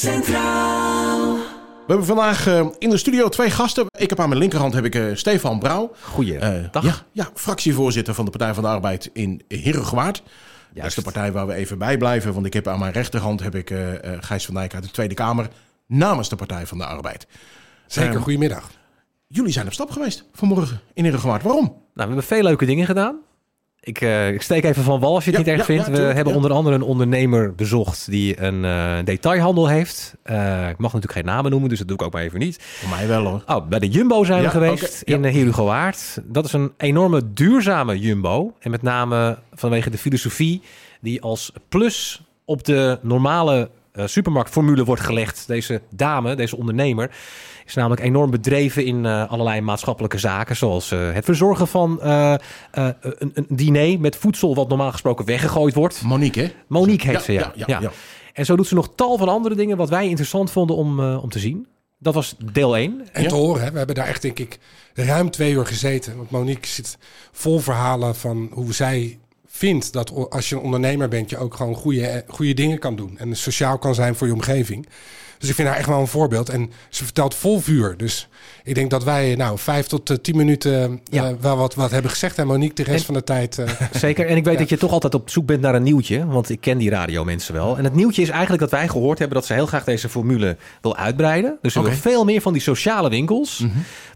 Centraal. We hebben vandaag eh, in de studio twee gasten. Ik heb aan mijn linkerhand heb ik, eh, Stefan Brouw. Goeie Eh, dag. ja, ja, fractievoorzitter van de Partij van de Arbeid in Herengewaard. Dat is de partij waar we even bij blijven. Want ik heb aan mijn rechterhand heb ik, Gijs van Dijk uit de Tweede Kamer namens de Partij van de Arbeid. Zeker, Ehm, goedemiddag. Jullie zijn op stap geweest vanmorgen in Herengewaard. Waarom? Nou, we hebben veel leuke dingen gedaan. Ik, eh, ik steek even van wal als je het Ja, niet erg ja, vindt. ja, we hebben onder andere een ondernemer bezocht die een eh, detailhandel heeft. Eh, ik mag natuurlijk geen namen noemen, dus dat doe ik ook maar even niet. Voor mij wel hoor. Oh, bij de Jumbo zijn we geweest in uh, Herugewaard. Dat is een enorme duurzame Jumbo. En met name vanwege de filosofie die als plus op de normale supermarktformule wordt gelegd. Deze dame, deze ondernemer, is namelijk enorm bedreven in eh, allerlei maatschappelijke zaken. Zoals eh, het verzorgen van eh, een, een diner met voedsel wat normaal gesproken weggegooid wordt. Monique, hè? Monique heet Ja, ze, ja. ja, ja. En zo doet ze nog tal van andere dingen wat wij interessant vonden om, om te zien. Dat was deel 1. En te horen, hè, we hebben daar echt denk ik ruim twee uur gezeten. Want Monique zit vol verhalen van hoe zij vindt dat als je een ondernemer bent, je ook gewoon goede, goede dingen kan doen. En sociaal kan zijn voor je omgeving. Dus ik vind haar echt wel een voorbeeld. En ze vertelt vol vuur. Dus ik denk dat wij nou vijf tot eh, tien minuten eh, Ja. wel wat, wat hebben gezegd. En Monique de rest En- van de tijd... eh, Zeker. En ik weet dat je toch altijd op zoek bent naar een nieuwtje. Want ik ken die radiomensen wel. En het nieuwtje is eigenlijk dat wij gehoord hebben dat ze heel graag deze formule wil uitbreiden. Dus we veel meer van die sociale winkels.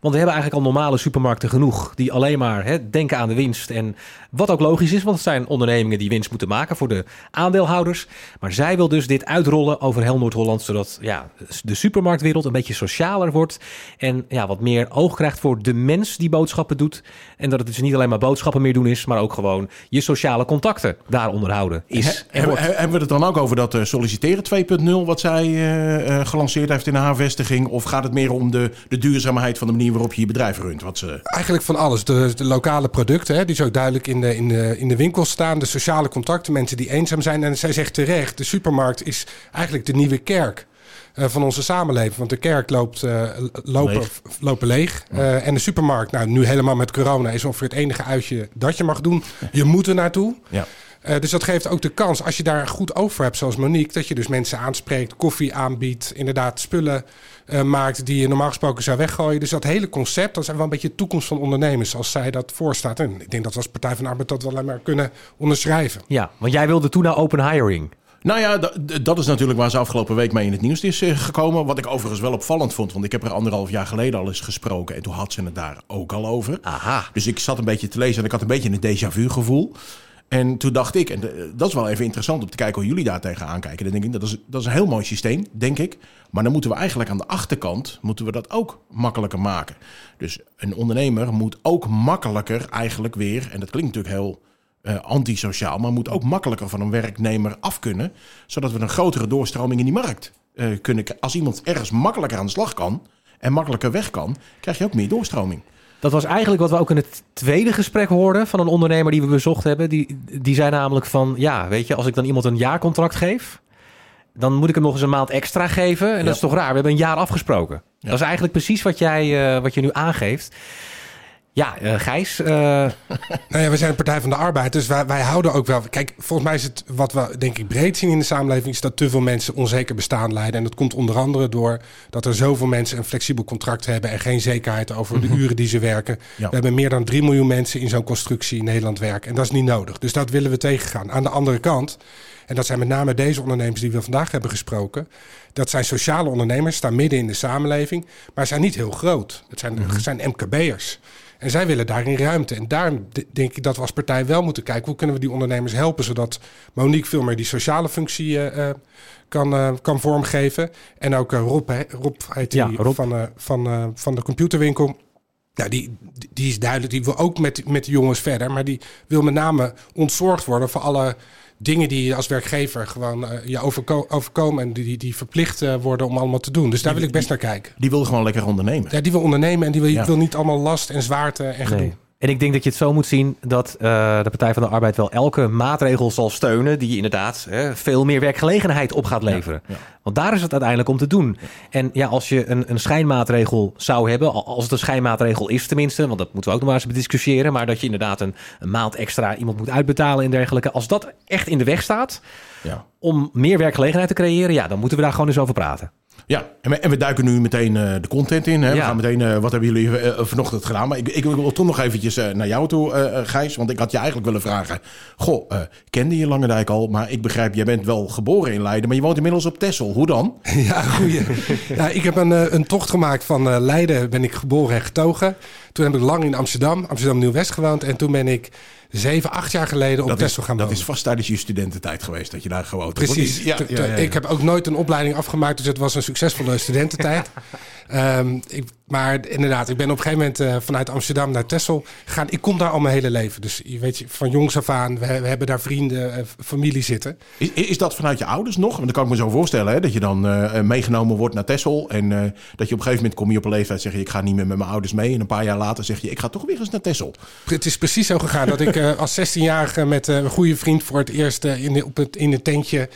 Want we hebben eigenlijk al normale supermarkten genoeg. Die alleen maar hè, denken aan de winst. En wat ook logisch is, want het zijn ondernemingen die winst moeten maken voor de aandeelhouders. Maar zij wil dus dit uitrollen over heel Noord-Holland. Zodat ja, de supermarktwereld een beetje socialer wordt. En ja, wat meer oog krijgt voor de mens die boodschappen doet. En dat het dus niet alleen maar boodschappen meer doen is. Maar ook gewoon je sociale contacten daar onderhouden is. He- en hebben, wordt. hebben we het dan ook over dat eh, solliciteren 2.0 wat zij eh, eh, gelanceerd heeft in haar vestiging? Of gaat het meer om de, de duurzaamheid van de manier waarop je je bedrijf runt? Wat ze... Eigenlijk van alles. De, de lokale producten, hè, die zo duidelijk in de, in, de, in de winkel staan. De sociale contacten, mensen die eenzaam zijn. En zij zegt terecht, de supermarkt is eigenlijk de nieuwe kerk. Eh, van onze samenleving. Want de kerk loopt, eh, lopen, Leeg. lopen leeg. Eh, en de supermarkt, nou nu helemaal met corona, is ongeveer het enige uitje dat je mag doen. Je moet er naartoe. Ja. Dus dat geeft ook de kans, als je daar goed over hebt, zoals Monique, dat je dus mensen aanspreekt, koffie aanbiedt, inderdaad spullen maakt die je normaal gesproken zou weggooien. Dus dat hele concept, dat is wel een beetje de toekomst van ondernemers, zoals zij dat voorstaat. En ik denk dat we als Partij van de Arbeid dat wel alleen maar kunnen onderschrijven. Ja, want jij wilde toen naar open hiring. Nou ja, dat is natuurlijk waar ze afgelopen week mee in het nieuws is eh, gekomen. Wat ik overigens wel opvallend vond, want ik heb er anderhalf jaar geleden al eens gesproken. En toen had ze het daar ook al over. Aha. Dus ik zat een beetje te lezen en ik had een beetje een déjà vu gevoel. En toen dacht ik, en eh, dat is wel even interessant om te kijken hoe jullie daar tegenaan kijken. Dan denk ik, dat is, dat is een heel mooi systeem, denk ik. Maar dan moeten we eigenlijk aan de achterkant, moeten we dat ook makkelijker maken. Dus een ondernemer moet ook makkelijker eigenlijk weer, en dat klinkt natuurlijk heel eh, antisociaal, maar moet ook makkelijker van een werknemer af kunnen. Zodat we een grotere doorstroming in die markt eh, kunnen. Als iemand ergens makkelijker aan de slag kan en makkelijker weg kan, krijg je ook meer doorstroming. Dat was eigenlijk wat we ook in het tweede gesprek hoorden van een ondernemer die we bezocht hebben. Die, die zei namelijk van, ja, weet je, als ik dan iemand een jaarcontract geef, dan moet ik hem nog eens een maand extra geven. En Ja. dat is toch raar? We hebben een jaar afgesproken. Dat is eigenlijk precies wat jij, eh, wat je nu aangeeft. Ja, eh, Gijs, eh, Nou ja, we zijn een Partij van de Arbeid, dus wij, wij houden ook wel... Kijk, volgens mij is het wat we denk ik breed zien in de samenleving... is dat te veel mensen onzeker bestaan leiden. En dat komt onder andere door dat er zoveel mensen een flexibel contract hebben... en geen zekerheid over de uren die ze werken. Ja. We hebben meer dan 3 miljoen mensen in zo'n constructie in Nederland werken. En dat is niet nodig. Dus dat willen we tegengaan. Aan de andere kant, en dat zijn met name deze ondernemers die we vandaag hebben gesproken... dat zijn sociale ondernemers, staan midden in de samenleving... maar zijn niet heel groot. Het zijn, het zijn MKB'ers. En zij willen daarin ruimte. En daar denk ik dat we als partij wel moeten kijken... hoe kunnen we die ondernemers helpen... zodat Monique veel meer die sociale functie eh, eh, kan, eh, kan vormgeven. En ook Rob, hè, Rob heet die, Rob. Van, van, van de computerwinkel... Ja, die, die is duidelijk. Die wil ook met, met de jongens verder. Maar die wil met name ontzorgd worden voor alle dingen die je als werkgever gewoon eh, je overko- overkomen. En die, die, verplicht eh, worden om allemaal te doen. Dus daar wil ik best naar kijken. Die wil gewoon lekker ondernemen. Ja, die wil ondernemen en die wil, Ja. wil niet allemaal last en zwaarte en gedoe. nee. En ik denk dat je het zo moet zien dat uh, de Partij van de Arbeid wel elke maatregel zal steunen die inderdaad hè, veel meer werkgelegenheid op gaat leveren. Ja, ja. Want daar is het uiteindelijk om te doen. En ja, als je een, een schijnmaatregel zou hebben, als het een schijnmaatregel is tenminste, want dat moeten we ook nog maar eens bediscussiëren, maar dat je inderdaad een, een maand extra iemand moet uitbetalen en dergelijke. Als dat echt in de weg staat ja. om meer werkgelegenheid te creëren, ja, dan moeten we daar gewoon eens over praten. Ja, en we, en we, duiken nu meteen uh, de content in. Hè? Ja. We gaan meteen, uh, wat hebben jullie uh, vanochtend gedaan? Maar ik, ik wil toch nog eventjes naar jou toe, Gijs. Want ik had je eigenlijk willen vragen. Goh, kende je Langendijk al? Maar ik begrijp, jij bent wel geboren in Leiden, maar je woont inmiddels op Texel. Hoe dan? Ja, goeie. ja, ik heb een, een tocht gemaakt van Leiden, ben ik geboren en getogen. Toen heb ik lang in Amsterdam, Amsterdam Nieuw-West gewoond. En toen ben ik zeven, acht jaar geleden op dat Texel gaan wonen. Dat is vast tijdens je studententijd geweest dat je daar gewoond hebt. Precies. Ja, ja, ja, ik heb ook nooit een opleiding afgemaakt, dus het was een succesvolle studententijd. um, ik, maar inderdaad, ik ben op een gegeven moment uh, vanuit Amsterdam naar Texel gegaan. Ik kom daar al mijn hele leven. Dus je weet, van jongs af aan, we, we hebben daar vrienden, uh, familie zitten. Is, is, dat vanuit je ouders nog? Want dan kan ik me zo voorstellen hè, dat je dan uh, meegenomen wordt naar Texel. En dat je op een gegeven moment kom je op een leeftijd zeg je, ik ga niet meer met mijn ouders mee. En een paar jaar later zeg je, ik ga toch weer eens naar Texel. Het is precies zo gegaan dat ik als 16-jarige met een goede vriend voor het eerst in, de, op het, in een tentje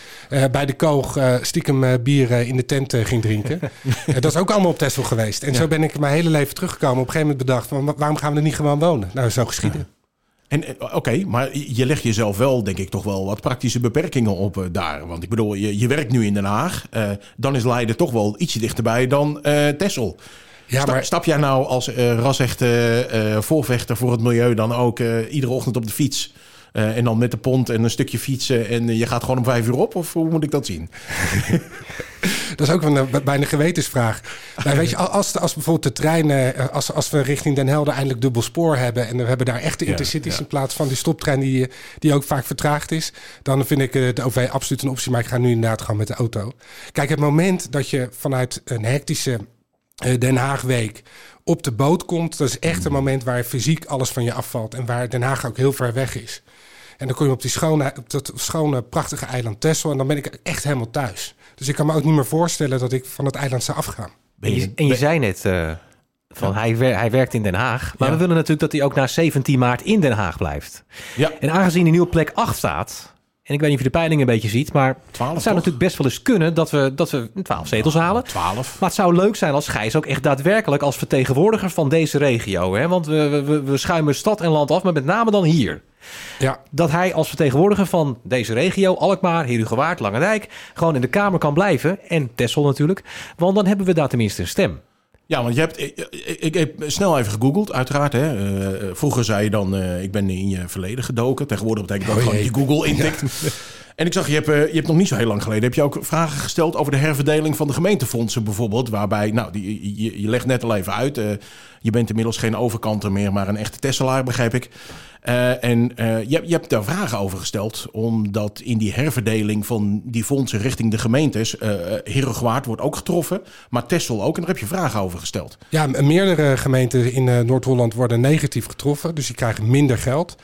bij de koog stiekem bier in de tent ging drinken. dat is ook allemaal op Texel geweest. En ja. zo ben ik mijn hele leven teruggekomen. Op een gegeven moment bedacht, van, waarom gaan we er niet gewoon wonen? Nou, zo geschieden. En oké, maar je legt jezelf wel, denk ik, toch wel wat praktische beperkingen op uh, daar. Want ik bedoel, je, je werkt nu in Den Haag. Uh, dan is Leiden toch wel ietsje dichterbij dan uh, Texel. Ja, maar... Stap jij nou als rasechte voorvechter voor het milieu dan ook iedere ochtend op de fiets? En dan met de pont en een stukje fietsen. En je gaat gewoon om vijf uur op? Of hoe moet ik dat zien? dat is ook een bijna gewetensvraag. Maar weet je, als, als bijvoorbeeld de treinen, als, als we richting Den Helder eindelijk dubbel spoor hebben. en we hebben daar echte intercities ja, in plaats van die stoptrein die, die ook vaak vertraagd is. dan vind ik de OV absoluut een optie. Maar ik ga nu inderdaad gewoon met de auto. Kijk, het moment dat je vanuit een hectische Den Haag week op de boot komt, dat is echt een moment waar fysiek alles van je afvalt. en waar Den Haag ook heel ver weg is. En dan kom je op die schone, op dat schone, prachtige eiland Texel. En dan ben ik echt helemaal thuis. Dus ik kan me ook niet meer voorstellen dat ik van het eiland zou afgaan. En je, en je zei net uh, van ja. hij, hij werkt in Den Haag. Maar ja. we willen natuurlijk dat hij ook na 17 maart in Den Haag blijft. Ja. En aangezien hij nu op plek 8 staat. En ik weet niet of je de peiling een beetje ziet, maar 12, het zou toch? natuurlijk best wel eens kunnen dat we, dat we 12 zetels halen. 12. Maar het zou leuk zijn als Gijs ook echt daadwerkelijk als vertegenwoordiger van deze regio. Hè? Want we, we, we schuimen stad en land af, maar met name dan hier. Ja. Dat hij als vertegenwoordiger van deze regio, Alkmaar, Herugewaard, Langendijk, gewoon in de Kamer kan blijven. En Tessel natuurlijk. Want dan hebben we daar tenminste een stem. Ja, want je hebt, ik, ik, heb snel even gegoogeld, uiteraard. Hè. Uh, vroeger zei je dan, uh, ik ben in je verleden gedoken. Tegenwoordig betekent dat oh, gewoon je Google intikt. Ja. En ik zag, je hebt, uh, je hebt nog niet zo heel lang geleden... heb je ook vragen gesteld over de herverdeling van de gemeentefondsen bijvoorbeeld. Waarbij, nou, die, je, je legt net al even uit... je bent inmiddels geen overkanter meer, maar een echte Tesselaar, begrijp ik. Uh, en uh, je, hebt daar vragen over gesteld, omdat in die herverdeling van die fondsen richting de gemeentes, uh, wordt ook getroffen, maar Tessel ook. En daar heb je vragen over gesteld. Ja, meerdere gemeenten in Noord-Holland worden negatief getroffen, dus die krijgen minder geld.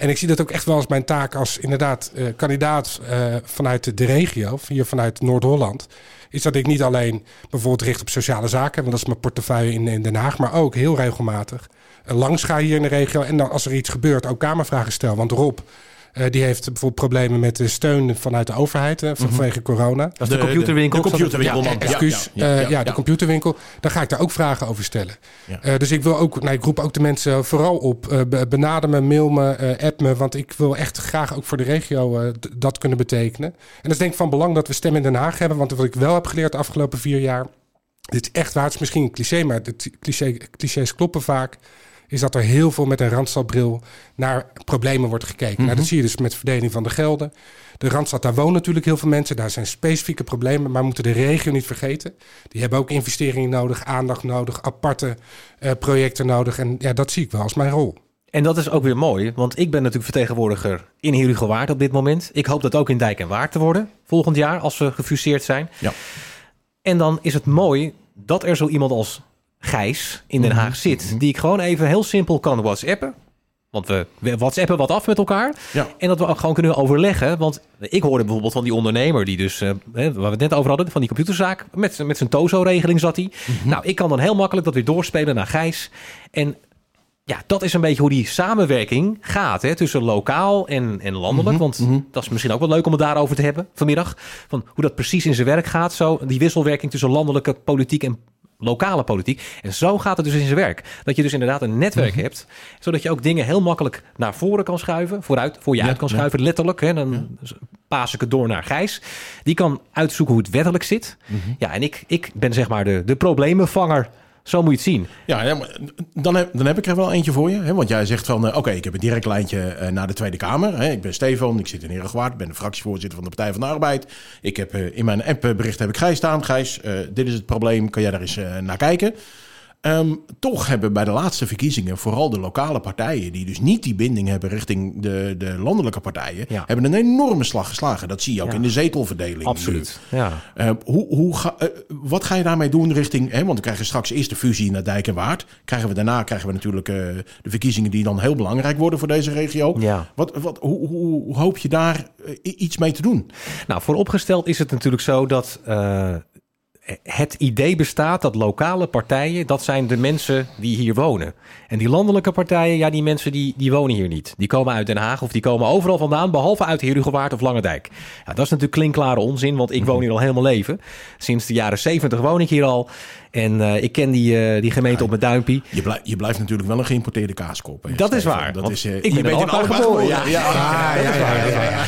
En ik zie dat ook echt wel als mijn taak als inderdaad kandidaat vanuit de regio, hier vanuit Noord-Holland is dat ik niet alleen bijvoorbeeld richt op sociale zaken, want dat is mijn portefeuille in, in Den Haag, maar ook heel regelmatig langs ga hier in de regio. En dan als er iets gebeurt, ook kamervragen stel. Want Rob, uh, die heeft bijvoorbeeld problemen met de steun vanuit de overheid uh, vanwege mm -hmm. corona. Dat is de, de computerwinkel. De, de computerwinkel. Ja, excuus. Ja, ja, uh, ja, de computerwinkel. Daar ga ik daar ook vragen over stellen. dus ik wil ook, nou, ik roep ook de mensen vooral op. benader me, mail me, app me. Want ik wil echt graag ook voor de regio dat kunnen betekenen. En dat is denk ik van belang dat we stem in Den Haag hebben. Want wat ik wel heb geleerd de afgelopen vier jaar. Dit is echt waar. Het is misschien een cliché, maar de cliché, clichés kloppen vaak is dat er heel veel met een randstadbril naar problemen wordt gekeken. Mm -hmm. nou, dat zie je dus met verdeling van de gelden. De Randstad, daar wonen natuurlijk heel veel mensen. Daar zijn specifieke problemen, maar we moeten de regio niet vergeten. Die hebben ook investeringen nodig, aandacht nodig, aparte uh, projecten nodig. En ja, dat zie ik wel als mijn rol. En dat is ook weer mooi, want ik ben natuurlijk vertegenwoordiger in Herugewaard op dit moment. Ik hoop dat ook in Dijk en Waard te worden volgend jaar als we gefuseerd zijn. Ja. En dan is het mooi dat er zo iemand als Gijs in Den Haag mhm. zit, mhm. die ik gewoon even heel simpel kan WhatsAppen. Want we, whatsappen wat af met elkaar. Ja. En dat we ook gewoon kunnen overleggen. Want ik hoorde bijvoorbeeld van die ondernemer die dus, uh, waar we het net over hadden, van die computerzaak. Met, met zijn TOZO-regeling zat hij. Mm -hmm. Nou, ik kan dan heel makkelijk dat weer doorspelen naar Gijs. En ja, dat is een beetje hoe die samenwerking gaat hè, tussen lokaal en, en landelijk. Mhm, want dat is misschien ook wel leuk om het daarover te hebben vanmiddag. Van hoe dat precies in zijn werk gaat. Zo, die wisselwerking tussen landelijke politiek en lokale politiek. En zo gaat het dus in zijn werk. Dat je dus inderdaad een netwerk Mhm. hebt, zodat je ook dingen heel makkelijk naar voren kan schuiven, vooruit, voor je Ja, uit kan ja. schuiven, letterlijk. Hè, dan paas ik het door naar Gijs. Die kan uitzoeken hoe het wettelijk zit. Mhm. Ja, en ik, ik ben zeg maar de, de probleemvanger. Zo moet je het zien. Ja, dan, heb, dan heb ik er wel eentje voor je. Hè? Want jij zegt van, eh, oké, ik heb een direct lijntje eh, naar de Tweede Kamer. Hè? Ik ben Stefan, ik zit in Herengewaard, ben de fractievoorzitter van de Partij van de Arbeid. Ik heb eh, in mijn appbericht heb ik Gijs staan. Gijs, dit is het probleem, kan jij daar eens naar kijken? Ehm, toch hebben bij de laatste verkiezingen vooral de lokale partijen, die dus niet die binding hebben richting de, de landelijke partijen, Ja. hebben een enorme slag geslagen. Dat zie je ook Ja. in de zetelverdeling. Absoluut. Ja. Eh, hoe, hoe ga, eh, wat ga je daarmee doen richting... Hè, want we krijgen straks eerst de fusie naar Dijk en Waard. Krijgen we, daarna krijgen we natuurlijk eh, de verkiezingen... die dan heel belangrijk worden voor deze regio. Ja. Wat, wat, hoe, hoe, hoe hoop je daar eh, iets mee te doen? Nou, vooropgesteld is het natuurlijk zo dat het idee bestaat dat lokale partijen, dat zijn de mensen die hier wonen. En die landelijke partijen, ja, die mensen die, die wonen hier niet. Die komen uit Den Haag of die komen overal vandaan, behalve uit Herugewaard of Langendijk. Ja, dat is natuurlijk klinkklare onzin, want ik woon hier al helemaal leven. Sinds de jaren zeventig woon ik hier al. En eh, ik ken die, eh, die gemeente op mijn duimpje. Je, blijft je blijft natuurlijk wel een geïmporteerde kaaskop. hè, Dat is waar, Dat is, eh, ik ben in Alkmaar geboren. ja, ja, ja.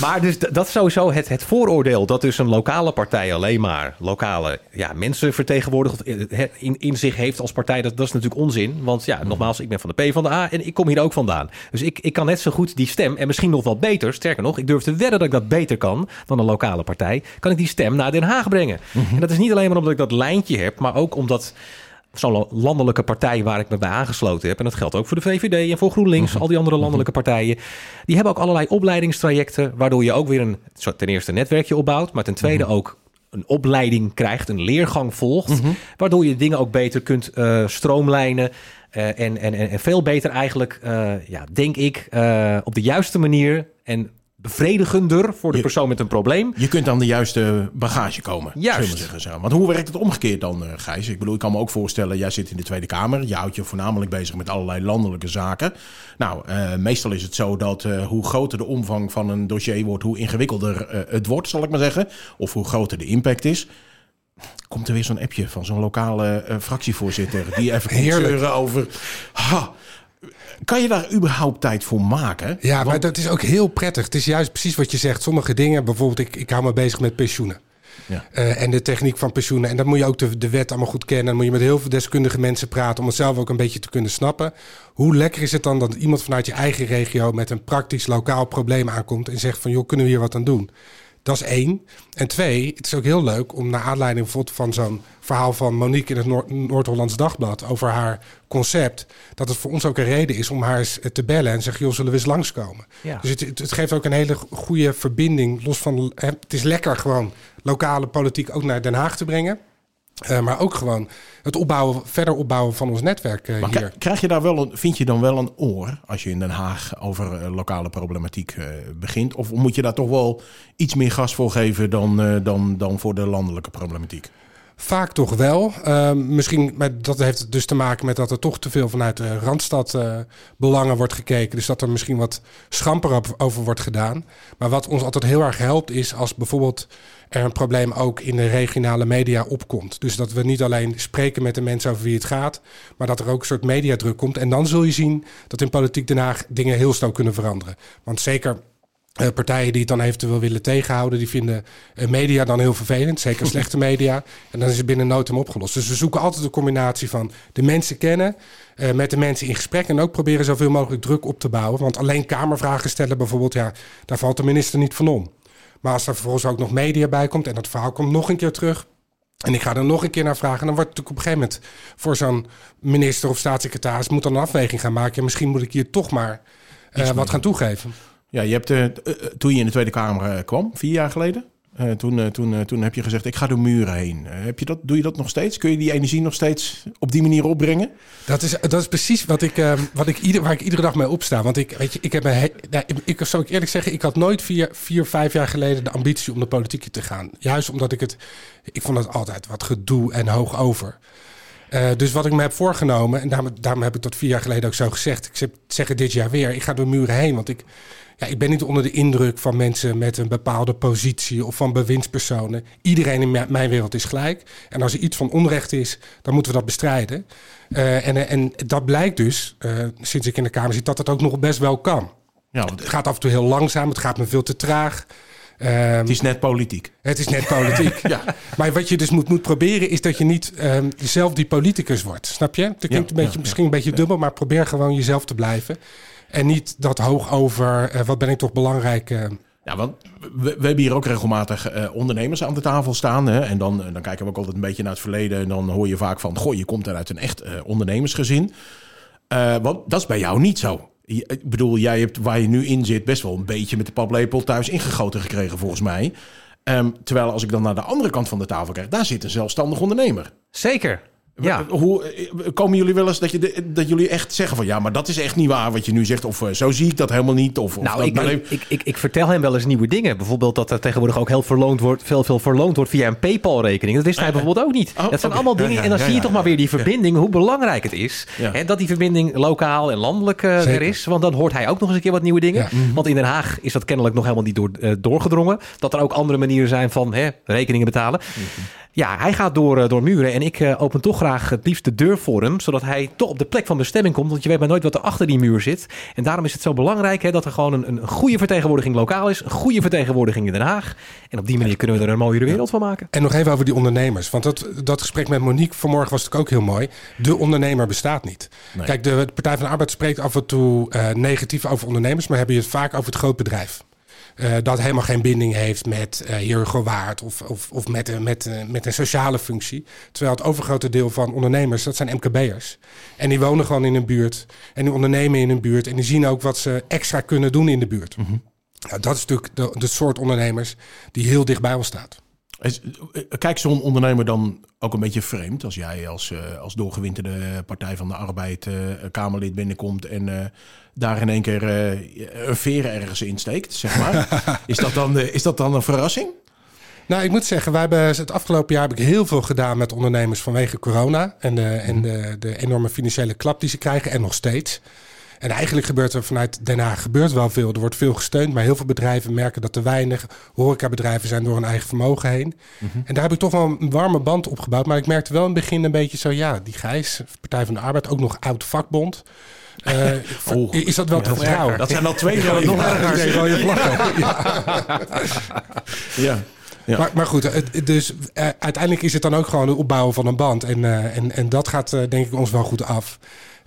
Maar dus dat is sowieso het, het vooroordeel dat dus een lokale partij alleen maar lokale ja, mensen vertegenwoordigt of in, in, in zich heeft als partij. Dat, dat is natuurlijk onzin. Want ja, nogmaals, ik ben van de P van de A en ik kom hier ook vandaan. Dus ik, ik kan net zo goed die stem en misschien nog wel beter, sterker nog, ik durf te wedden dat ik dat beter kan dan een lokale partij, kan ik die stem naar Den Haag brengen. En dat is niet alleen maar omdat ik dat lijntje heb, maar ook omdat zo'n landelijke partij waar ik me bij aangesloten heb. En dat geldt ook voor de VVD en voor GroenLinks, al die andere landelijke partijen. Die hebben ook allerlei opleidingstrajecten, waardoor je ook weer een ten eerste een netwerkje opbouwt, maar ten tweede ook een opleiding krijgt, een leergang volgt, waardoor je dingen ook beter kunt eh, stroomlijnen. eh, en, en, en en veel beter eigenlijk, eh, ja, denk ik, op de juiste manier en bevredigender voor de Je- persoon met een probleem. Je kunt aan de juiste bagage komen. Juist. we zeggen zo. Want hoe werkt het omgekeerd dan, eh, Gijs? Ik bedoel, ik kan me ook voorstellen, jij zit in de Tweede Kamer. Je houdt je voornamelijk bezig met allerlei landelijke zaken. Nou, eh, meestal is het zo dat eh, hoe groter de omvang van een dossier wordt, hoe ingewikkelder het wordt, zal ik maar zeggen. Of hoe groter de impact is. Komt er weer zo'n appje van zo'n lokale eh, fractievoorzitter die even komt over. Ha, kan je daar überhaupt tijd voor maken? Ja, maar dat is ook heel prettig. Het is juist precies wat je zegt. Sommige dingen, bijvoorbeeld, ik, ik hou me bezig met pensioenen. Ja. Eh, en de techniek van pensioenen. En dan moet je ook de, de wet allemaal goed kennen. Dan moet je met heel veel deskundige mensen praten om het zelf ook een beetje te kunnen snappen. Hoe lekker is het dan dat iemand vanuit je eigen regio met een praktisch lokaal probleem aankomt en zegt van joh, kunnen we hier wat aan doen? Dat is één. En twee, het is ook heel leuk om naar aanleiding van zo'n verhaal van Monique in het Noord- Noord-Hollands Dagblad over haar concept, dat het voor ons ook een reden is om haar eens te bellen en zeggen, joh, zullen we eens langskomen? Ja. Dus het, het, geeft ook een hele goede verbinding, los van, het is lekker gewoon lokale politiek ook naar Den Haag te brengen. Eh, maar ook gewoon het opbouwen, verder opbouwen van ons netwerk eh, Maar hier. kri- krijg je daar wel een, vind je dan wel een oor als je in Den Haag over eh, lokale problematiek begint? Of moet je daar toch wel iets meer gas voor geven dan, dan, dan voor de landelijke problematiek? Vaak toch wel. Ehm, misschien, maar dat heeft dus te maken met dat er toch te veel vanuit de Randstad eh, belangen wordt gekeken. Dus dat er misschien wat schamper over wordt gedaan. Maar wat ons altijd heel erg helpt is als bijvoorbeeld er een probleem ook in de regionale media opkomt. Dus dat we niet alleen spreken met de mensen over wie het gaat, maar dat er ook een soort mediadruk komt. En dan zul je zien dat in Politiek Den Haag dingen heel snel kunnen veranderen. Want zeker eh, partijen die het dan eventueel willen tegenhouden, die vinden eh, media dan heel vervelend, zeker slechte media. En dan is het binnen no time opgelost. Dus we zoeken altijd een combinatie van de mensen kennen, eh, met de mensen in gesprek en ook proberen zoveel mogelijk druk op te bouwen. Want alleen kamervragen stellen bijvoorbeeld, ja, daar valt de minister niet van om. Maar als er vervolgens ook nog media bij komt en dat verhaal komt nog een keer terug. En ik ga er nog een keer naar vragen. Dan wordt het natuurlijk op een gegeven moment voor zo'n minister of staatssecretaris moet dan een afweging gaan maken. En misschien moet ik hier toch maar wat gaan toegeven. Ja, je hebt, eh, t- eh, toen je in de Tweede Kamer eh, kwam, vier jaar geleden, eh, toen, eh, toen, eh, toen heb je gezegd, ik ga door muren heen. Eh, heb je dat, doe je dat nog steeds? Kun je die energie nog steeds op die manier opbrengen? Dat is, dat is precies wat ik, eh, wat ik ieder, waar ik iedere dag mee opsta. Want ik, weet je, ik heb een nou, ik, ik zou ik eerlijk zeggen, ik had nooit vier, vier, vijf jaar geleden de ambitie om de politiek te gaan. Juist omdat ik het, ik vond het altijd wat gedoe en hoog over. Uh, dus wat ik me heb voorgenomen, en daarom, daarom, heb ik dat vier jaar geleden ook zo gezegd. Ik zeg, zeg het dit jaar weer. Ik ga door muren heen. Want ik, ja, ik ben niet onder de indruk van mensen met een bepaalde positie of van bewindspersonen. Iedereen in mijn wereld is gelijk. En als er iets van onrecht is, dan moeten we dat bestrijden. Uh, en, en dat blijkt dus, uh, sinds ik in de Kamer zit, dat het ook nog best wel kan. Ja, want... Het gaat af en toe heel langzaam, het gaat me veel te traag. Um, het is net politiek. Het is net politiek. ja. Maar wat je dus moet, moet proberen is dat je niet um, zelf die politicus wordt. Snap je? Dat klinkt een beetje, misschien een beetje dubbel, maar probeer gewoon jezelf te blijven. En niet dat hoog over uh, wat ben ik toch belangrijk. Uh, ja, want we, we, hebben hier ook regelmatig uh, ondernemers aan de tafel staan. Hè? En dan, dan kijken we ook altijd een beetje naar het verleden. En dan hoor je vaak van, goh, je komt uit een echt ondernemersgezin. want dat is bij jou niet zo. Ik bedoel, jij hebt waar je nu in zit best wel een beetje met de paplepel thuis ingegoten gekregen, volgens mij. Um, terwijl als ik dan naar de andere kant van de tafel kijk, daar zit een zelfstandig ondernemer. Zeker. Ja. Hoe, eh, komen jullie wel eens dat, je dat jullie echt zeggen van ja, maar dat is echt niet waar wat je nu zegt. Of uh, zo zie ik dat helemaal niet. Of, of nou, dat ik, ik, ik, ik, vertel hem wel eens nieuwe dingen. Bijvoorbeeld dat er tegenwoordig ook heel verloond wordt, veel, veel verloond wordt via een PayPal-rekening. Dat wist hij bijvoorbeeld ook niet. Oh, dat zijn okay. allemaal dingen. Ja, ja, en dan zie je toch maar weer die verbinding, hoe belangrijk het is. Hè, dat die verbinding lokaal en landelijk uh, er is. Want dan hoort hij ook nog eens een keer wat nieuwe dingen. Mm-hmm. Want in Den Haag is dat kennelijk nog helemaal niet door, uh, doorgedrongen. Dat er ook andere manieren zijn van hè, rekeningen betalen. Mm-hmm. Ja, hij gaat door, uh, door muren en ik uh, open toch graag het liefst de deur voor hem, zodat hij toch op de plek van bestemming komt, want je weet maar nooit wat er achter die muur zit. En daarom is het zo belangrijk hè, dat er gewoon een, een goede vertegenwoordiging lokaal is, een goede vertegenwoordiging in Den Haag. En op die manier kunnen we er een mooiere wereld van maken. En nog even over die ondernemers, want dat, dat gesprek met Monique vanmorgen was natuurlijk ook heel mooi. De ondernemer bestaat niet. Nee. Kijk, de Partij van de Arbeid spreekt af en toe uh, negatief over ondernemers, maar hebben je het vaak over het grootbedrijf. Uh, dat helemaal geen binding heeft met uh, Jurgen Waard of, of, of met, uh, met, met een sociale functie. Terwijl het overgrote deel van ondernemers, dat zijn MKB'ers. En die wonen gewoon in een buurt en die ondernemen in een buurt en die zien ook wat ze extra kunnen doen in de buurt. Mm -hmm. nou, dat is natuurlijk de, de soort ondernemers die heel dicht bij ons staat. Kijk zo'n ondernemer dan ook een beetje vreemd als jij als, uh, als doorgewinterde Partij van de Arbeid uh, Kamerlid binnenkomt en uh, daar in één keer een veren ergens insteekt, zeg maar. is, dat dan, is dat dan een verrassing? Nou, ik moet zeggen, wij hebben het afgelopen jaar heb ik heel veel gedaan met ondernemers vanwege corona en, de, en de, de enorme financiële klap die ze krijgen en nog steeds. En eigenlijk gebeurt er vanuit Den Haag gebeurt wel veel. Er wordt veel gesteund, maar heel veel bedrijven merken dat te weinig horecabedrijven zijn door hun eigen vermogen heen. Mm -hmm. En daar heb ik toch wel een warme band opgebouwd. Maar ik merkte wel in het begin een beetje zo, ja, die Gijs, Partij van de Arbeid, ook nog oud vakbond. Uh, oh, is dat wel te vertrouwen? Dat zijn al twee rode nog erger. Rode vlaggen. ja. Ja. Maar, maar, goed, dus uh, uiteindelijk is het dan ook gewoon het opbouwen van een band. En, uh, en, en dat gaat uh, denk ik ons wel goed af.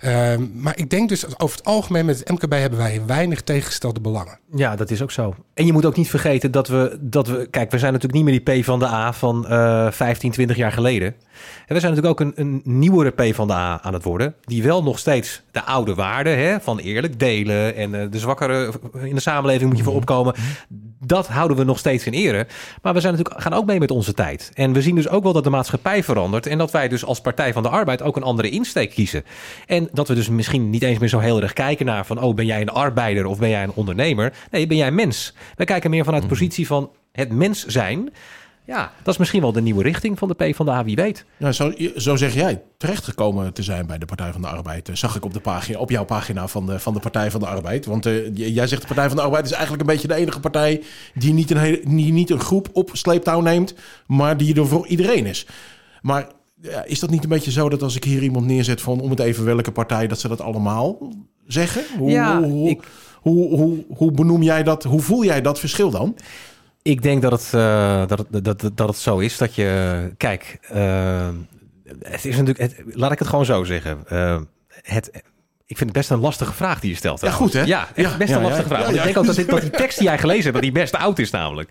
Uh, maar ik denk dus over het algemeen met het MKB hebben wij weinig tegengestelde belangen. Ja, dat is ook zo. En je moet ook niet vergeten dat we, dat we kijk, we zijn natuurlijk niet meer die P van de A van uh, 15, 20 jaar geleden. En we zijn natuurlijk ook een, een nieuwere P van de A aan het worden. Die wel nog steeds de oude waarden hè, van eerlijk delen en uh, de zwakkere in de samenleving moet je voor opkomen. Dat houden we nog steeds in ere. Maar we zijn natuurlijk, gaan ook mee met onze tijd. En we zien dus ook wel dat de maatschappij verandert. En dat wij dus als Partij van de Arbeid ook een andere insteek kiezen. En dat we dus misschien niet eens meer zo heel erg kijken naar van... oh, ben jij een arbeider of ben jij een ondernemer? Nee, ben jij een mens. Wij kijken meer vanuit de positie van het mens zijn... Ja, dat is misschien wel de nieuwe richting van de PvdA, wie weet. Nou, zo, zo zeg jij terechtgekomen te zijn bij de Partij van de Arbeid. Zag ik op, de pagina, op jouw pagina van de, van de Partij van de Arbeid. Want uh, jij zegt de Partij van de Arbeid is eigenlijk een beetje de enige partij... die niet een, hele, die niet een groep op sleeptouw neemt, maar die er voor iedereen is. Maar ja, is dat niet een beetje zo dat als ik hier iemand neerzet van om het even welke partij, dat ze dat allemaal zeggen? Hoe, ja, hoe, ik... hoe, hoe, hoe, benoem jij dat? Hoe voel jij dat verschil dan? Ik denk dat het, uh, dat, het, dat, dat het zo is dat je. Kijk, uh, het is natuurlijk. Het, laat ik het gewoon zo zeggen. Uh, het, ik vind het best een lastige vraag die je stelt. Ja, goed hè? Ja, echt ja, best een lastige vraag. ja, ik denk ook dat, dit, dat die tekst die jij gelezen hebt, dat die best oud is namelijk.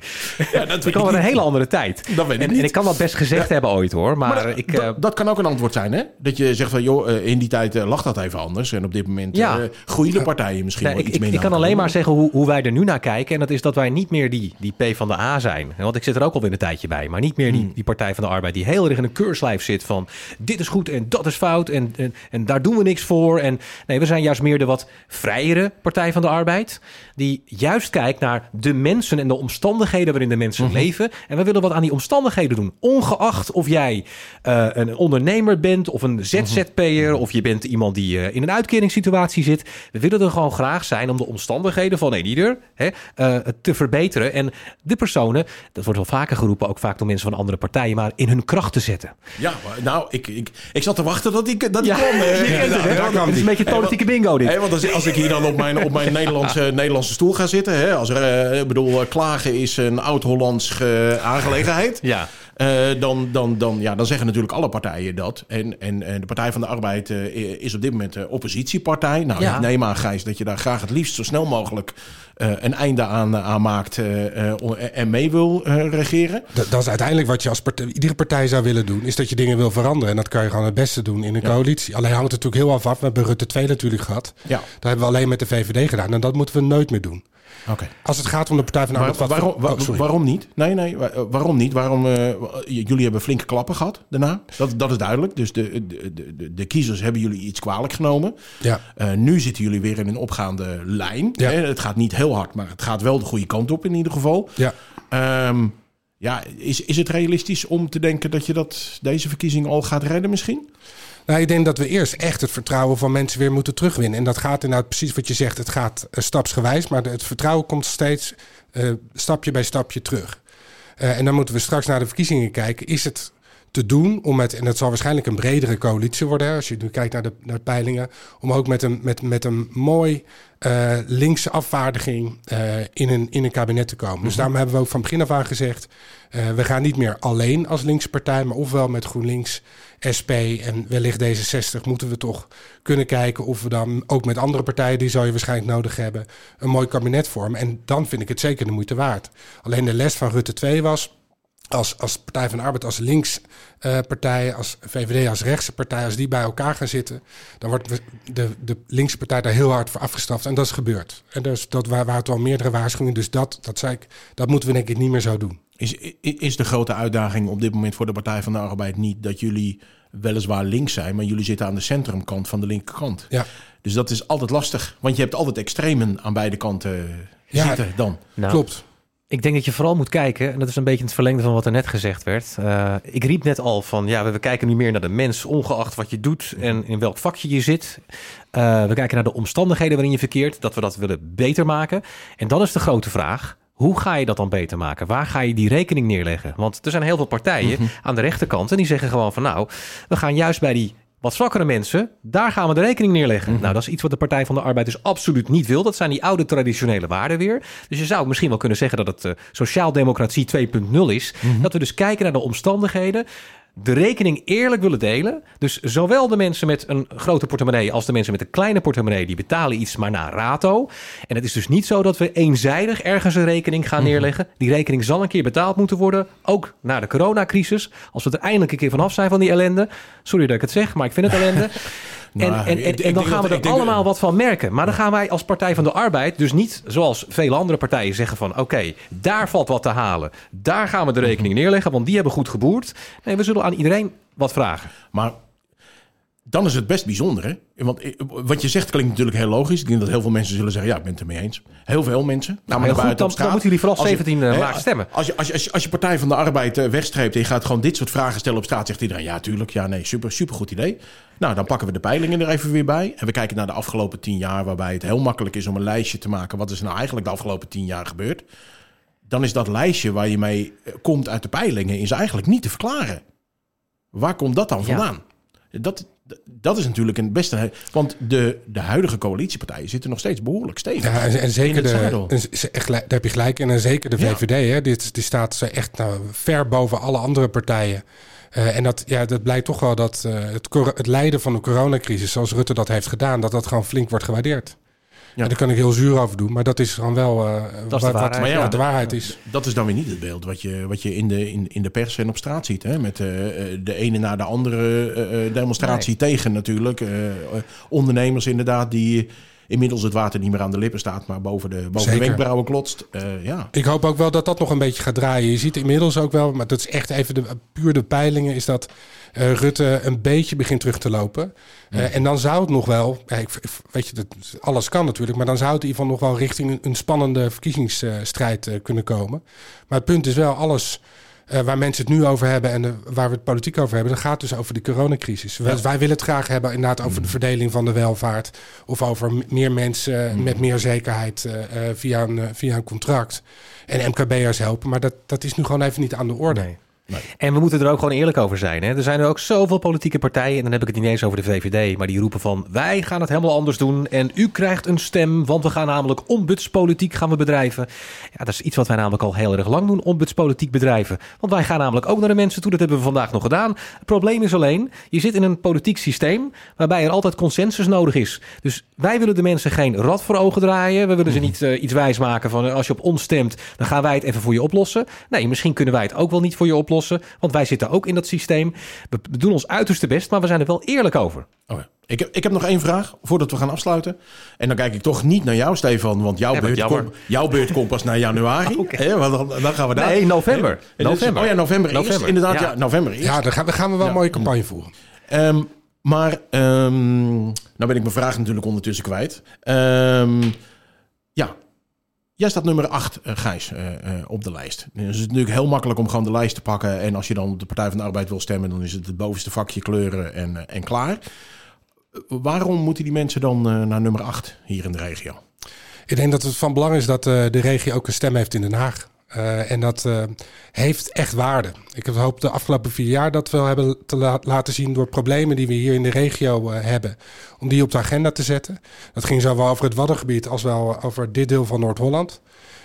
Ja, dat ik kwam een hele andere tijd. Dat weet ik en, niet. en ik kan dat best gezegd hebben ooit hoor. Maar, ik, dat, dat, kan ook een antwoord zijn hè? Dat je zegt van joh, in die tijd lag dat even anders. En op dit moment uh, groeien de partijen misschien wel ik, iets ik, minder. Ik kan alleen maar zeggen hoe, hoe wij er nu naar kijken. En dat is dat wij niet meer die, die P van de A zijn. Want ik zit er ook alweer een tijdje bij. Maar niet meer die, die Partij van de Arbeid die heel erg in een keurslijf zit van dit is goed en dat is fout. En, en, en daar doen we niks voor. En Nee, we zijn juist meer de wat vrijere Partij van de Arbeid. Die juist kijkt naar de mensen en de omstandigheden waarin de mensen Mhm. leven. En we willen wat aan die omstandigheden doen. Ongeacht of jij eh, een ondernemer bent of een ZZP'er... of je bent iemand die eh, in een uitkeringssituatie zit. We willen er gewoon graag zijn om de omstandigheden van een ieder hè, eh, te verbeteren. En de personen, dat wordt wel vaker geroepen... ook vaak door mensen van andere partijen... maar in hun kracht te zetten. Ja, nou, ik, ik, ik zat te wachten dat die, dat die Ja, kwam. Ja, Het is een beetje politieke bingo dit. Want als, als ik hier dan op mijn, op mijn Nederlandse, Nederlandse stoel ga zitten... Hè, als er, eh, ik bedoel, eh, klagen is een oud-Hollands eh, aangelegenheid... Ja. Eh, dan, dan, dan, ja, dan zeggen natuurlijk alle partijen dat. En, en, en de Partij van de Arbeid eh, is op dit moment de oppositiepartij. Nou, Ja. ik neem aan, Gijs, dat je daar graag het liefst zo snel mogelijk eh, een einde aan, aan maakt eh, eh, en mee wil eh, regeren. Dat, dat is uiteindelijk wat je als partij, iedere partij zou willen doen. Is dat je dingen wil veranderen. En dat kan je gewoon het beste doen in een coalitie. Alleen hangt het natuurlijk heel af af. We hebben Rutte 2 natuurlijk gehad. Ja, Dat hebben we alleen met de VVD gedaan. En dat moeten we nooit meer doen. Oké. Als het gaat om de Partij van de Arbeid... waarom, wa- oh, waarom niet? Nee, nee, wa- waarom niet? Waarom, eh, jullie hebben flinke klappen gehad daarna. Dat, dat is duidelijk. Dus de, de, de, de kiezers hebben jullie iets kwalijk genomen. Ja. Eh, nu zitten jullie weer in een opgaande lijn. Ja. Hè, Het gaat niet heel hard, maar het gaat wel de goede kant op in ieder geval. Ja. Ehm, ja, is, is het realistisch om te denken dat je dat, deze verkiezing al gaat redden misschien? Nou, ik denk dat we eerst echt het vertrouwen van mensen weer moeten terugwinnen. En dat gaat inderdaad precies wat je zegt. Het gaat eh, stapsgewijs, maar het vertrouwen komt steeds eh, stapje bij stapje terug. Eh, en dan moeten we straks naar de verkiezingen kijken. Is het te doen om met, en dat zal waarschijnlijk een bredere coalitie worden, hè, als je nu kijkt naar de, naar de peilingen, om ook met een, met, met een mooi eh, linkse afvaardiging in, een, in een kabinet te komen. Dus daarom hebben we ook van begin af aan gezegd, we gaan niet meer alleen als linkse partij, maar ofwel met GroenLinks, SP en wellicht D66 moeten we toch kunnen kijken of we dan ook met andere partijen, die zou je waarschijnlijk nodig hebben, een mooi kabinet vormen. En dan vind ik het zeker de moeite waard. Alleen de les van Rutte 2 was, als, als Partij van de Arbeid, als links eh, partij, als VVD, als rechtse partij, als die bij elkaar gaan zitten, dan wordt de, de linkse partij daar heel hard voor afgestraft. En dat is gebeurd. En dus, dat wa- waren al meerdere waarschuwingen. Dus dat, dat zei ik, dat moeten we denk ik niet meer zo doen. Is, is de grote uitdaging op dit moment voor de Partij van de Arbeid niet dat jullie weliswaar links zijn, maar jullie zitten aan de centrumkant van de linkerkant? Ja. Dus dat is altijd lastig, want je hebt altijd extremen aan beide kanten Ja. zitten dan. Nou, Klopt. Ik denk dat je vooral moet kijken, en dat is een beetje het verlengde van wat er net gezegd werd. Eh, ik riep net al van, ja, we, we kijken nu meer naar de mens, ongeacht wat je doet en in welk vakje je zit. Eh, we kijken naar de omstandigheden waarin je verkeert, dat we dat willen beter maken. En dan is de grote vraag, hoe ga je dat dan beter maken? Waar ga je die rekening neerleggen? Want er zijn heel veel partijen aan de rechterkant en die zeggen gewoon van, nou, we gaan juist bij die wat zwakkere mensen, daar gaan we de rekening neerleggen. Nou, dat is iets wat de Partij van de Arbeid dus absoluut niet wil. Dat zijn die oude traditionele waarden weer. Dus je zou misschien wel kunnen zeggen dat het eh, sociaaldemocratie 2.0 is. Dat we dus kijken naar de omstandigheden. De rekening eerlijk willen delen. Dus zowel de mensen met een grote portemonnee als de mensen met een kleine portemonnee, die betalen iets maar naar rato. En het is dus niet zo dat we eenzijdig ergens een rekening gaan neerleggen. Die rekening zal een keer betaald moeten worden. Ook na de coronacrisis. Als we er eindelijk een keer vanaf zijn van die ellende. Sorry dat ik het zeg, maar ik vind het ellende. En, Nou, en, en, dan gaan we dat- er allemaal wat van merken. Maar dan gaan wij als Partij van de Arbeid dus niet zoals vele andere partijen zeggen van... oké, daar valt wat te halen. Daar gaan we de rekening neerleggen, want die hebben goed geboerd. Nee, we zullen aan iedereen wat vragen. Maar dan is het best bijzonder, hè? Want eh, wat je zegt klinkt natuurlijk heel logisch. Ik denk dat heel veel mensen zullen zeggen, ja, ik ben het ermee eens. Heel veel mensen. Nou, goed, dan- dan moeten jullie vooral Als je- 17 hè, maart stemmen. Als je, als, je, als, je, als je Partij van de Arbeid eh, wegstreept en je gaat gewoon dit soort vragen stellen op straat, zegt iedereen, ja, tuurlijk, ja, nee, super, super goed idee. Nou, dan pakken we de peilingen er even weer bij. En we kijken naar de afgelopen tien jaar, waarbij het heel makkelijk is om een lijstje te maken. Wat is nou eigenlijk de afgelopen tien jaar gebeurd? Dan is dat lijstje waar je mee eh, komt uit de peilingen, is eigenlijk niet te verklaren. Waar komt dat dan Ja. vandaan? Dat, dat is natuurlijk een beste. Want de, de huidige coalitiepartijen zitten nog steeds behoorlijk stevig. Ja, en, en zeker in het de, en echt daar heb je gelijk in. En zeker de Ja. VVD, hè, dit, die staat echt nou, ver boven alle andere partijen. Eh, en dat, ja, dat blijkt toch wel dat eh, het, het lijden van de coronacrisis, zoals Rutte dat heeft gedaan, dat dat gewoon flink wordt gewaardeerd. Ja. En daar kan ik heel zuur over doen, maar dat is gewoon wel eh, de wat, waarheid. wat, Maar ja, wat de waarheid is. Dat is dan weer niet het beeld wat je, wat je in, de, in, in de pers en op straat ziet. Hè? Met eh, eh, de ene na de andere demonstratie tegen natuurlijk. Ondernemers inderdaad die, inmiddels het water niet meer aan de lippen staat, maar boven de, boven de wenkbrauwen klotst. Eh, ja. Ik hoop ook wel dat dat nog een beetje gaat draaien. Je ziet inmiddels ook wel, maar dat is echt even de, puur de peilingen, is dat eh, Rutte een beetje begint terug te lopen. Eh, en dan zou het nog wel, ik, weet je, dat, alles kan natuurlijk, maar dan zou het in ieder geval nog wel richting een, een spannende verkiezingsstrijd eh, kunnen komen. Maar het punt is wel, alles waar mensen het nu over hebben en waar we het politiek over hebben, dat gaat dus over de coronacrisis. Wij, wij willen het graag hebben inderdaad over de verdeling van de welvaart of over meer mensen met meer zekerheid via, een, via een contract en MKB'ers helpen. Maar dat, dat is nu gewoon even niet aan de orde. Nee. En we moeten er ook gewoon eerlijk over zijn. Hè? Er zijn er ook zoveel politieke partijen, en dan heb ik het niet eens over de VVD, maar die roepen van wij gaan het helemaal anders doen en u krijgt een stem, want we gaan namelijk ombudspolitiek gaan we bedrijven. Ja, dat is iets wat wij namelijk al heel erg lang doen, ombudspolitiek bedrijven. Want wij gaan namelijk ook naar de mensen toe, dat hebben we vandaag nog gedaan. Het probleem is alleen, je zit in een politiek systeem waarbij er altijd consensus nodig is. Dus wij willen de mensen geen rad voor ogen draaien. We willen ze niet eh, iets wijsmaken van eh, als je op ons stemt, dan gaan wij het even voor je oplossen. Nee, misschien kunnen wij het ook wel niet voor je oplossen, want wij zitten ook in dat systeem. We we doen ons uiterste best, maar we zijn er wel eerlijk over. Oh ja. ik, heb, ik heb nog één vraag voordat we gaan afsluiten. En dan kijk ik toch niet naar jou, Stefan, want jouw, beurt, komt, jouw beurt komt pas naar januari. hè, want dan, dan gaan we daar. Nee, november. Dus- November. oh ja, november, eerst. November. Inderdaad, ja. Ja. november eerst. Ja, dan gaan, dan gaan we wel Ja. een mooie campagne voeren. Ehm, maar, ehm, nou ben ik mijn vraag natuurlijk ondertussen kwijt. Ehm, jij staat nummer 8, Gijs, eh, eh, op de lijst. Dus het is natuurlijk heel makkelijk om gewoon de lijst te pakken. En als je dan op de Partij van de Arbeid wil stemmen, dan is het het bovenste vakje kleuren en, eh, en klaar. Eh, Waarom moeten die mensen dan eh, naar nummer 8 hier in de regio? Ik denk dat het van belang is dat eh, de regio ook een stem heeft in Den Haag. Eh, en dat eh, heeft echt waarde. Ik hoop de afgelopen vier jaar dat we hebben te la- laten zien door problemen die we hier in de regio eh, hebben. Om die op de agenda te zetten. Dat ging zowel over het Waddengebied als wel over dit deel van Noord-Holland.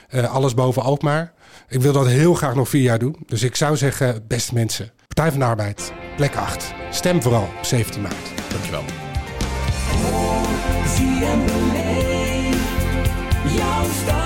Eh, alles boven Alkmaar. Ik wil dat heel graag nog vier jaar doen. Dus ik zou zeggen, beste mensen. Partij van de Arbeid, plek 8. Stem vooral op 17 maart. Dankjewel. Zie en beleef, jouw stad op streek.